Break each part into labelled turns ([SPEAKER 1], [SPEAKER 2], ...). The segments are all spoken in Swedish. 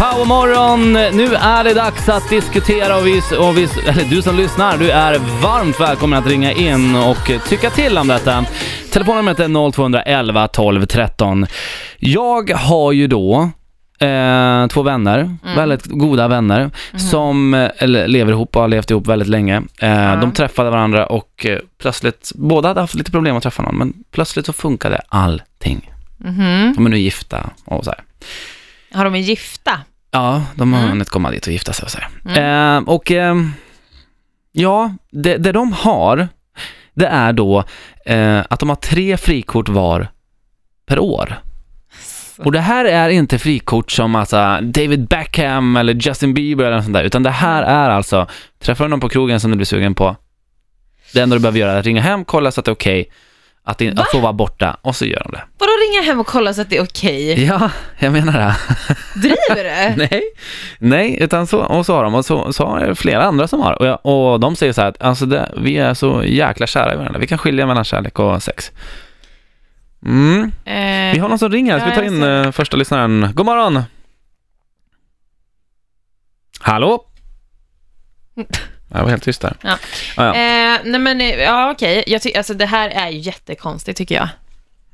[SPEAKER 1] Powermorgon! Nu är det dags att diskutera och vi, och vi, eller du som lyssnar, du är varmt välkommen att ringa in och tycka till om detta. Telefonnumret är 0211 12 13. Jag har ju då eh, två vänner, väldigt goda vänner, som eh, eller, lever ihop och har levt ihop väldigt länge. Eh, De träffade varandra och eh, plötsligt, båda hade haft lite problem att träffa någon, men plötsligt så funkade allting.
[SPEAKER 2] Mhm.
[SPEAKER 1] De är nu gifta och så här.
[SPEAKER 2] Har de är gifta?
[SPEAKER 1] Ja, de har
[SPEAKER 2] Mm.
[SPEAKER 1] hunnit komma dit och gifta sig och så här. Eh, och eh, ja, det, det de har, det är då eh, att de har tre frikort var per år. Och det här är inte frikort som alltså David Beckham eller Justin Bieber eller något sånt där, utan det här är alltså, träffar du någon på krogen som du blir sugen på, det enda du behöver göra är att ringa hem, kolla så att det är okej, att,
[SPEAKER 2] Va?
[SPEAKER 1] att få vara borta, och så gör de det.
[SPEAKER 2] Vadå ringa hem och kolla så att det är okej?
[SPEAKER 1] Ja, jag menar det.
[SPEAKER 2] Driver du?
[SPEAKER 1] Nej, nej, utan så, och så har de, och så, så har det flera andra som har. Och, jag, och de säger så här att alltså det, vi är så jäkla kära i varandra, vi kan skilja mellan kärlek och sex. Mm.
[SPEAKER 2] Eh,
[SPEAKER 1] Vi har någon som ringer, ska vi ta
[SPEAKER 2] jag
[SPEAKER 1] in eh, första lyssnaren? God morgon! Hallå? Jag var helt tyst där.
[SPEAKER 2] Ja.
[SPEAKER 1] Ah, ja.
[SPEAKER 2] eh, nej men, eh, ja okej. Jag alltså det här är ju jättekonstigt tycker jag.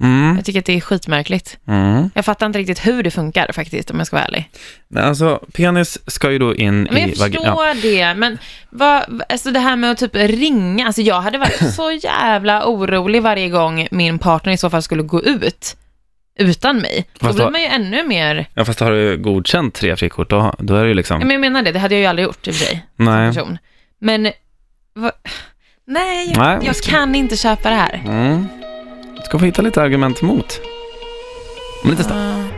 [SPEAKER 1] Mm.
[SPEAKER 2] Jag tycker att det är skitmärkligt.
[SPEAKER 1] Mm.
[SPEAKER 2] Jag fattar inte riktigt hur det funkar faktiskt, om jag ska vara ärlig.
[SPEAKER 1] Nej, Alltså, penis ska ju då in
[SPEAKER 2] Men jag
[SPEAKER 1] i vagin-
[SPEAKER 2] förstår det, men vad, alltså det här med att typ ringa, alltså jag hade varit så jävla orolig varje gång min partner i så fall skulle gå ut utan mig. Då
[SPEAKER 1] Fast
[SPEAKER 2] blir
[SPEAKER 1] då-
[SPEAKER 2] man ju ännu mer,
[SPEAKER 1] Ja, fast har du godkänt tre frikort, då, då är det ju liksom...
[SPEAKER 2] ja, men jag menar det, det hade jag ju aldrig gjort i och för sig.
[SPEAKER 1] Nej.
[SPEAKER 2] person. Men, vad, nej, jag,
[SPEAKER 1] Nej.
[SPEAKER 2] jag kan inte köpa det här.
[SPEAKER 1] Mm. Ska få hitta lite argument emot. Om lite snabbt.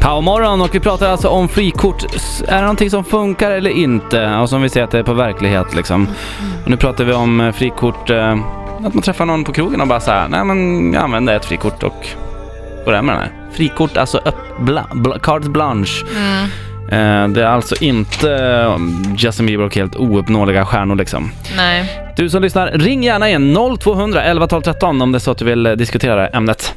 [SPEAKER 1] Powermorgon och vi pratar alltså om frikort. S- Är det någonting som funkar eller inte? Och som vi ser att det är på verklighet liksom. Och nu pratar vi om eh, frikort, eh, att man träffar någon på krogen och bara säger nej men jag använder ett frikort och går hem med den här. Frikort, alltså upp, bla, bla, carte blanche.
[SPEAKER 2] Mm.
[SPEAKER 1] Eh, det är alltså inte eh, Justin Bieber och helt ouppnåeliga stjärnor liksom.
[SPEAKER 2] Nej.
[SPEAKER 1] Du som lyssnar, ring gärna igen 0200 11 12 13 om det är så att du vill eh, diskutera ämnet.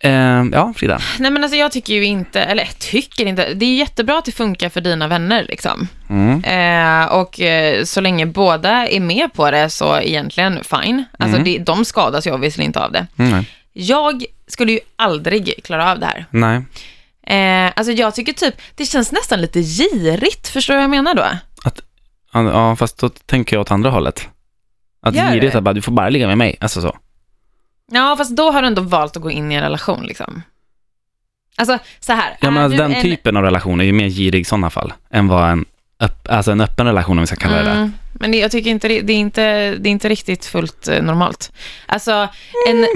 [SPEAKER 1] Eh, ja, Frida.
[SPEAKER 2] nej, men alltså jag tycker ju inte, eller tycker inte, det är jättebra att det funkar för dina vänner liksom.
[SPEAKER 1] Mm.
[SPEAKER 2] Eh, och så länge båda är med på det så egentligen fine. Alltså
[SPEAKER 1] Mm.
[SPEAKER 2] det, de skadas ju obviously inte av det.
[SPEAKER 1] Mm.
[SPEAKER 2] Jag skulle ju aldrig klara av det här.
[SPEAKER 1] Nej.
[SPEAKER 2] Eh, alltså jag tycker typ, det känns nästan lite girigt, förstår du vad jag menar då?
[SPEAKER 1] Ja, Ja, fast då tänker jag åt andra hållet. Att
[SPEAKER 2] Gör
[SPEAKER 1] girigt att bara, du får bara ligga med mig. Alltså så.
[SPEAKER 2] Ja, fast då har du ändå valt att gå in i en relation liksom. Alltså så här.
[SPEAKER 1] Ja, men
[SPEAKER 2] är
[SPEAKER 1] alltså, den
[SPEAKER 2] en-
[SPEAKER 1] typen av relation är ju mer girig i sådana fall, än vad en, öpp, alltså en öppen relation, om vi ska kalla det det.
[SPEAKER 2] Mm, men det, jag tycker inte det, det, är inte, det är inte riktigt fullt eh, normalt. Alltså, en... Men,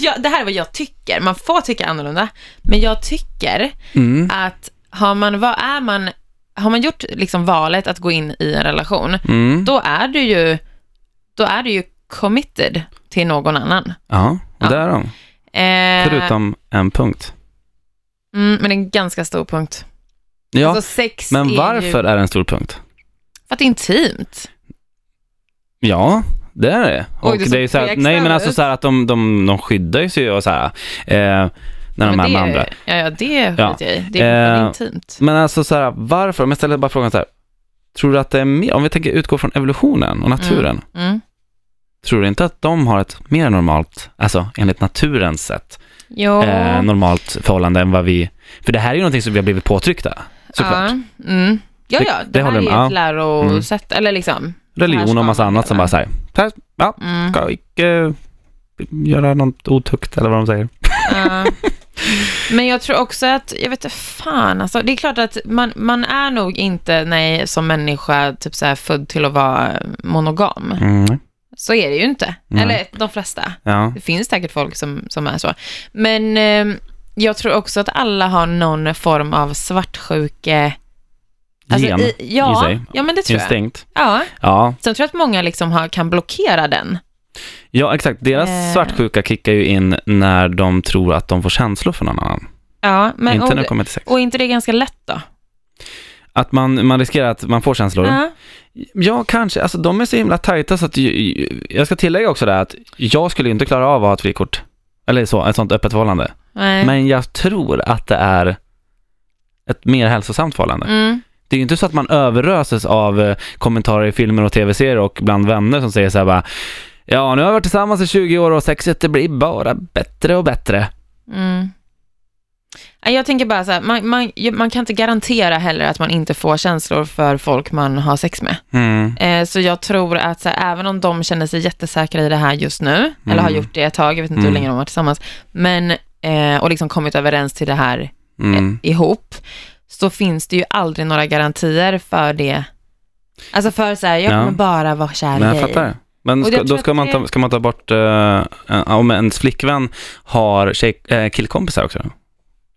[SPEAKER 2] ja, det här är vad jag tycker. Man får tycka annorlunda. Men jag tycker
[SPEAKER 1] Mm.
[SPEAKER 2] att har man, vad är man, har man gjort liksom valet att gå in i en relation,
[SPEAKER 1] Mm.
[SPEAKER 2] då är du ju, då är du ju committed till någon annan.
[SPEAKER 1] Ja, och det är de.
[SPEAKER 2] Eh,
[SPEAKER 1] Förutom en punkt.
[SPEAKER 2] Mm, men det är en ganska stor punkt.
[SPEAKER 1] Ja,
[SPEAKER 2] Alltså
[SPEAKER 1] men
[SPEAKER 2] är
[SPEAKER 1] varför
[SPEAKER 2] ju...
[SPEAKER 1] är det en stor punkt?
[SPEAKER 2] För att det är intimt.
[SPEAKER 1] Ja, det är det.
[SPEAKER 2] Oj,
[SPEAKER 1] Och det är ju så här, nej men alltså så här att de, de, de skyddar sig och så här, eh, när de
[SPEAKER 2] Men
[SPEAKER 1] är
[SPEAKER 2] det,
[SPEAKER 1] med andra.
[SPEAKER 2] Ja, ja, det
[SPEAKER 1] Ja.
[SPEAKER 2] skiter jag i. Det är
[SPEAKER 1] Eh,
[SPEAKER 2] intimt.
[SPEAKER 1] Men alltså så här, varför? Om jag ställer bara frågan så här, tror du att det är mer, om vi tänker utgå från evolutionen och naturen,
[SPEAKER 2] Mm.
[SPEAKER 1] tror du inte att de har ett mer normalt, alltså enligt naturens sätt, eh, normalt förhållande än vad vi, för det här är ju någonting som vi har blivit påtryckta, såklart.
[SPEAKER 2] Ja, mm. ja,
[SPEAKER 1] Det-
[SPEAKER 2] ja,
[SPEAKER 1] det
[SPEAKER 2] det, här är ju
[SPEAKER 1] med.
[SPEAKER 2] ett lärosätt, eller liksom.
[SPEAKER 1] Religion och massa annat som bara säger, här, ja,
[SPEAKER 2] Mm.
[SPEAKER 1] ska icke göra något otukt eller vad de säger.
[SPEAKER 2] Ja. Men jag tror också att, jag vet inte fan alltså, det är klart att man, man är nog inte, nej, som människa, typ så här född till att vara monogam.
[SPEAKER 1] Mm.
[SPEAKER 2] Så är det ju inte.
[SPEAKER 1] Nej.
[SPEAKER 2] Eller de flesta.
[SPEAKER 1] Ja.
[SPEAKER 2] Det finns säkert folk som, som är så. Men eh, jag tror också att alla har någon form av svartsjuke... Alltså,
[SPEAKER 1] Gen
[SPEAKER 2] i, ja,
[SPEAKER 1] i sig.
[SPEAKER 2] ja, men det tror jag.
[SPEAKER 1] Instinkt.
[SPEAKER 2] Ja.
[SPEAKER 1] Ja.
[SPEAKER 2] Sen tror jag att många liksom har, kan blockera den.
[SPEAKER 1] ja, exakt. Deras
[SPEAKER 2] Eh.
[SPEAKER 1] svartsjuka kickar ju in när de tror att de får känslor för någon annan.
[SPEAKER 2] Ja, men,
[SPEAKER 1] inte när det
[SPEAKER 2] och,
[SPEAKER 1] kommer till sex.
[SPEAKER 2] och inte det är ganska lätt då?
[SPEAKER 1] Att man, man riskerar att man får känslor.
[SPEAKER 2] Ja.
[SPEAKER 1] Ja, kanske. Alltså de är så himla tajta så att jag ska tillägga också det att jag skulle inte klara av att ha ett frikort. Eller så, ett sånt öppet förhållande.
[SPEAKER 2] Nej.
[SPEAKER 1] Men jag tror att det är ett mer hälsosamt förhållande.
[SPEAKER 2] Mm.
[SPEAKER 1] Det är ju inte så att man överöses av eh, kommentarer i filmer och tv-serier och bland vänner som säger så här bara Ja, nu har vi varit tillsammans i 20 år och sexet det blir bara bättre och bättre.
[SPEAKER 2] Mm. Jag tänker bara så här, man, man, man kan inte garantera heller att man inte får känslor för folk man har sex med.
[SPEAKER 1] Mm.
[SPEAKER 2] Eh, så jag tror att så här, även om de känner sig jättesäkra i det här just nu, eller har
[SPEAKER 1] Mm.
[SPEAKER 2] gjort det ett tag, jag vet inte
[SPEAKER 1] Mm.
[SPEAKER 2] hur länge de har varit tillsammans, men, eh, och liksom kommit överens till det här
[SPEAKER 1] Mm.
[SPEAKER 2] eh, ihop, så finns det ju aldrig några garantier för det. Alltså för så här, jag
[SPEAKER 1] Ja.
[SPEAKER 2] kommer bara vara kär i
[SPEAKER 1] Men jag
[SPEAKER 2] dig.
[SPEAKER 1] fattar. Men ska, då ska man, ta, ska man ta bort, eh, om ens flickvän har tjej, eh, killkompisar också?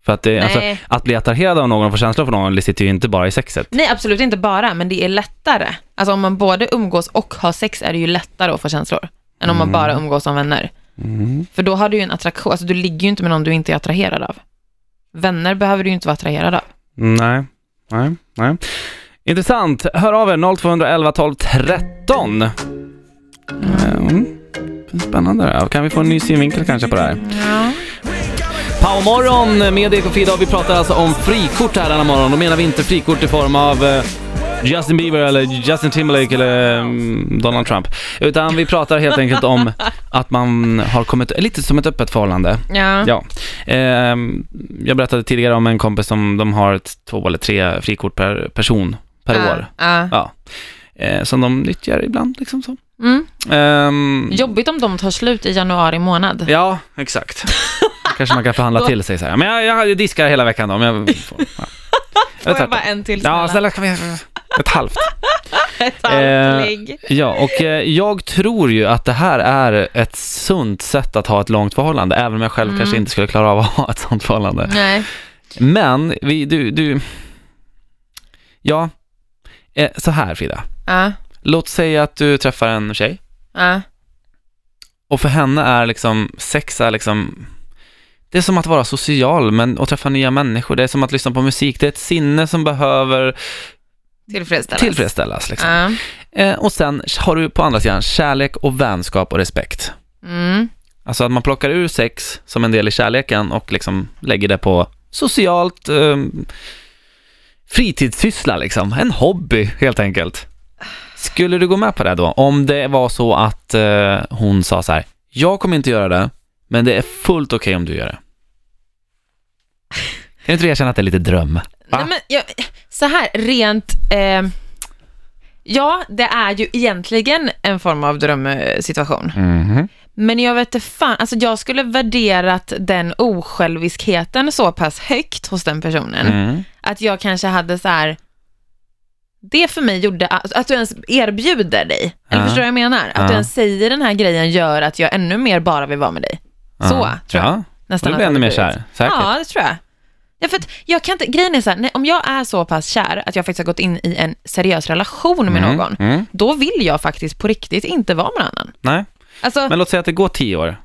[SPEAKER 1] För att det, alltså, att bli attraherad av någon och få känslor för någon, sitter ju inte bara i sexet.
[SPEAKER 2] Nej, absolut inte bara, men det är lättare. Alltså om man både umgås och har sex är det ju lättare att få känslor, än om man
[SPEAKER 1] Mm.
[SPEAKER 2] bara umgås som vänner.
[SPEAKER 1] Mm.
[SPEAKER 2] För då har du ju en attraktion, alltså du ligger ju inte med någon du inte är attraherad av. Vänner behöver du ju inte vara attraherad av.
[SPEAKER 1] Nej, nej, nej. Intressant. Hör av er 0211 12 13. Mm. Spännande. Kan vi få en ny synvinkel kanske på det här?
[SPEAKER 2] Ja.
[SPEAKER 1] Powermorgon med Eko Frida och vi pratar alltså om frikort här denna morgon. Då menar vi inte frikort i form av eh, Justin Bieber eller Justin Timberlake eller mm, Donald Trump. Utan vi pratar helt enkelt om att man har kommit, lite som ett öppet förhållande.
[SPEAKER 2] Ja.
[SPEAKER 1] Ja. Ehm, jag berättade tidigare om en kompis som de har ett, två eller tre frikort per person per
[SPEAKER 2] Ja.
[SPEAKER 1] år.
[SPEAKER 2] Ja.
[SPEAKER 1] Ja. Eh, som de nyttjar ibland liksom så.
[SPEAKER 2] Mm.
[SPEAKER 1] Ehm,
[SPEAKER 2] Jobbigt om de tar slut i januari månad.
[SPEAKER 1] Ja, exakt. Kanske man kan förhandla till sig så här. Men jag, jag diskar hela veckan då. Men jag får, ja.
[SPEAKER 2] Får jag bara en till
[SPEAKER 1] Ja,
[SPEAKER 2] snälla?
[SPEAKER 1] snälla kan vi... Ett halvt.
[SPEAKER 2] Ett
[SPEAKER 1] Eh,
[SPEAKER 2] halvt ligg.
[SPEAKER 1] Ja, och eh, jag tror ju att det här är ett sunt sätt att ha ett långt förhållande, även om jag själv
[SPEAKER 2] Mm.
[SPEAKER 1] kanske inte skulle klara av att ha ett sånt förhållande.
[SPEAKER 2] Nej.
[SPEAKER 1] Men, vi, du, du... Ja, eh, så här Frida.
[SPEAKER 2] Ja.
[SPEAKER 1] Låt säga att du träffar en tjej
[SPEAKER 2] Ja.
[SPEAKER 1] och för henne är liksom sex är liksom det är som att vara social men, och träffa nya människor. Det är som att lyssna på musik. Det är ett sinne som behöver
[SPEAKER 2] Tillfredsställas.
[SPEAKER 1] tillfredsställas. Liksom.
[SPEAKER 2] Ja.
[SPEAKER 1] Eh, och sen har du på andra sidan kärlek och vänskap och respekt.
[SPEAKER 2] Mm.
[SPEAKER 1] Alltså att man plockar ur sex som en del i kärleken och liksom lägger det på socialt eh, fritidssyssla liksom. En hobby helt enkelt. Skulle du gå med på det då? Om det var så att eh, hon sa så här, jag kommer inte göra det, men det är fullt okej om du gör det. Kan inte du erkänna att det är lite dröm? Va?
[SPEAKER 2] Nej, men jag, så här, rent... Eh, ja, det är ju egentligen en form av drömsituation.
[SPEAKER 1] Mhm.
[SPEAKER 2] Men jag vet inte fan, alltså jag skulle värderat den osjälviskheten så pass högt hos den personen,
[SPEAKER 1] Mm.
[SPEAKER 2] att jag kanske hade så här, det för mig gjorde, att, att du ens erbjuder dig, eller
[SPEAKER 1] Ja.
[SPEAKER 2] förstår du vad jag menar? Att
[SPEAKER 1] Ja.
[SPEAKER 2] du ens säger den här grejen gör att jag ännu mer bara vill vara med dig. Så,
[SPEAKER 1] Ja.
[SPEAKER 2] tror jag.
[SPEAKER 1] Ja,
[SPEAKER 2] Nästan
[SPEAKER 1] du
[SPEAKER 2] att
[SPEAKER 1] blir ännu mer kär. Säkert.
[SPEAKER 2] Ja, det tror jag. Ja, för att jag kan inte, grejen är så här, nej, om jag är så pass kär att jag faktiskt har gått in i en seriös relation med
[SPEAKER 1] Mm,
[SPEAKER 2] någon,
[SPEAKER 1] Mm.
[SPEAKER 2] då vill jag faktiskt på riktigt inte vara med någon annan.
[SPEAKER 1] Nej.
[SPEAKER 2] Alltså,
[SPEAKER 1] Men låt säga att det går tio år.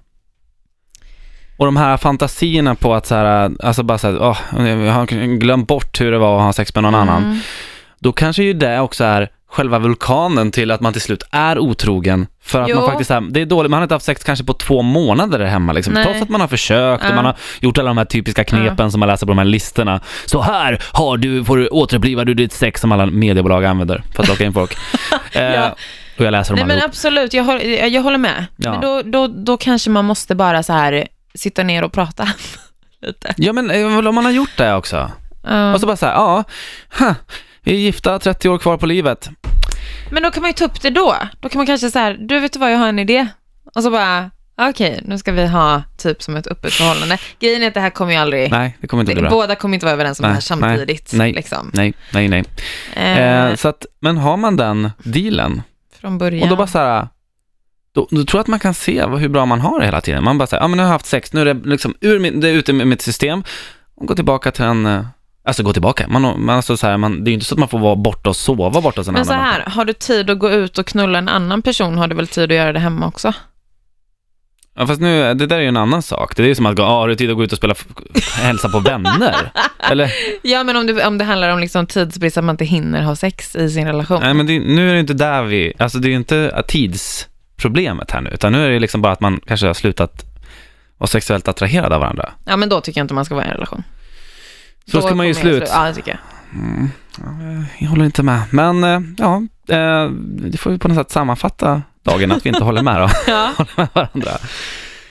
[SPEAKER 1] Och de här fantasierna på att så här, alltså bara så här, åh, jag har glömt bort hur det var att ha sex med någon annan.
[SPEAKER 2] Mm.
[SPEAKER 1] Då kanske ju det också är själva vulkanen till att man till slut är otrogen. För att
[SPEAKER 2] Jo.
[SPEAKER 1] man faktiskt är, det är dåligt, man har inte haft sex kanske på två månader där hemma liksom.
[SPEAKER 2] Nej.
[SPEAKER 1] Trots att man har försökt och
[SPEAKER 2] Ja.
[SPEAKER 1] man har gjort alla de här typiska knepen som man läser på de här listorna. Så här har du, får du återuppliva du ditt sex som alla mediebolag använder för att locka in folk. eh,
[SPEAKER 2] Ja.
[SPEAKER 1] Och jag läser dem
[SPEAKER 2] Nej men absolut, jag, håller- jag, jag håller med.
[SPEAKER 1] Ja.
[SPEAKER 2] Men då, då, då kanske man måste bara så här sitta ner och prata lite.
[SPEAKER 1] Ja men eh, om man har gjort det också.
[SPEAKER 2] Ja.
[SPEAKER 1] Och så bara så här, ja, huh, vi är gifta, 30 år kvar på livet.
[SPEAKER 2] Men då kan man ju ta upp det då. Då kan man kanske så här, du vet du vad, jag har en idé. Och så bara, okej, nu ska vi ha typ som ett öppet förhållande. Grejen är att det här kommer ju aldrig,
[SPEAKER 1] Nej, det kommer inte bli bra.
[SPEAKER 2] båda kommer inte vara överens om
[SPEAKER 1] Nej,
[SPEAKER 2] det här samtidigt.
[SPEAKER 1] nej,
[SPEAKER 2] liksom.
[SPEAKER 1] Nej, nej, nej.
[SPEAKER 2] Eh,
[SPEAKER 1] Eh, så att, men har man den dealen,
[SPEAKER 2] från början.
[SPEAKER 1] och då bara så här, då, då tror jag att man kan se hur bra man har det hela tiden. Man bara säger, ja men nu har jag haft sex, nu är det liksom ur min, det är ute med mitt system, och gå tillbaka till en, eh, alltså gå tillbaka, man, man, alltså så här, man, det är ju inte så att man får vara borta och sova borta hos en
[SPEAKER 2] Men så här, har du tid att gå ut och knulla en annan person har du väl tid att göra det hemma också?
[SPEAKER 1] Ja, fast nu, det där är ju en annan sak. Det är ju som att gå, ah, har du tid att gå ut och spela, hälsa på vänner? Eller?
[SPEAKER 2] Ja, men om det, om det handlar om liksom tidsbrist, att man inte hinner ha sex i sin relation.
[SPEAKER 1] Nej, men det, nu är det inte där vi, alltså det är ju inte tidsproblemet här nu, utan nu är det liksom bara att man kanske har slutat vara sexuellt attraherad av varandra.
[SPEAKER 2] Ja, men då tycker jag inte man ska vara i en relation.
[SPEAKER 1] Så
[SPEAKER 2] då
[SPEAKER 1] ska man ju
[SPEAKER 2] jag
[SPEAKER 1] slut.
[SPEAKER 2] Ja, det tycker jag.
[SPEAKER 1] Mm, ja, jag håller inte med. Men eh, ja, eh, det får vi på något sätt sammanfatta dagen att vi inte håller med då.
[SPEAKER 2] Ja.
[SPEAKER 1] håller med varandra.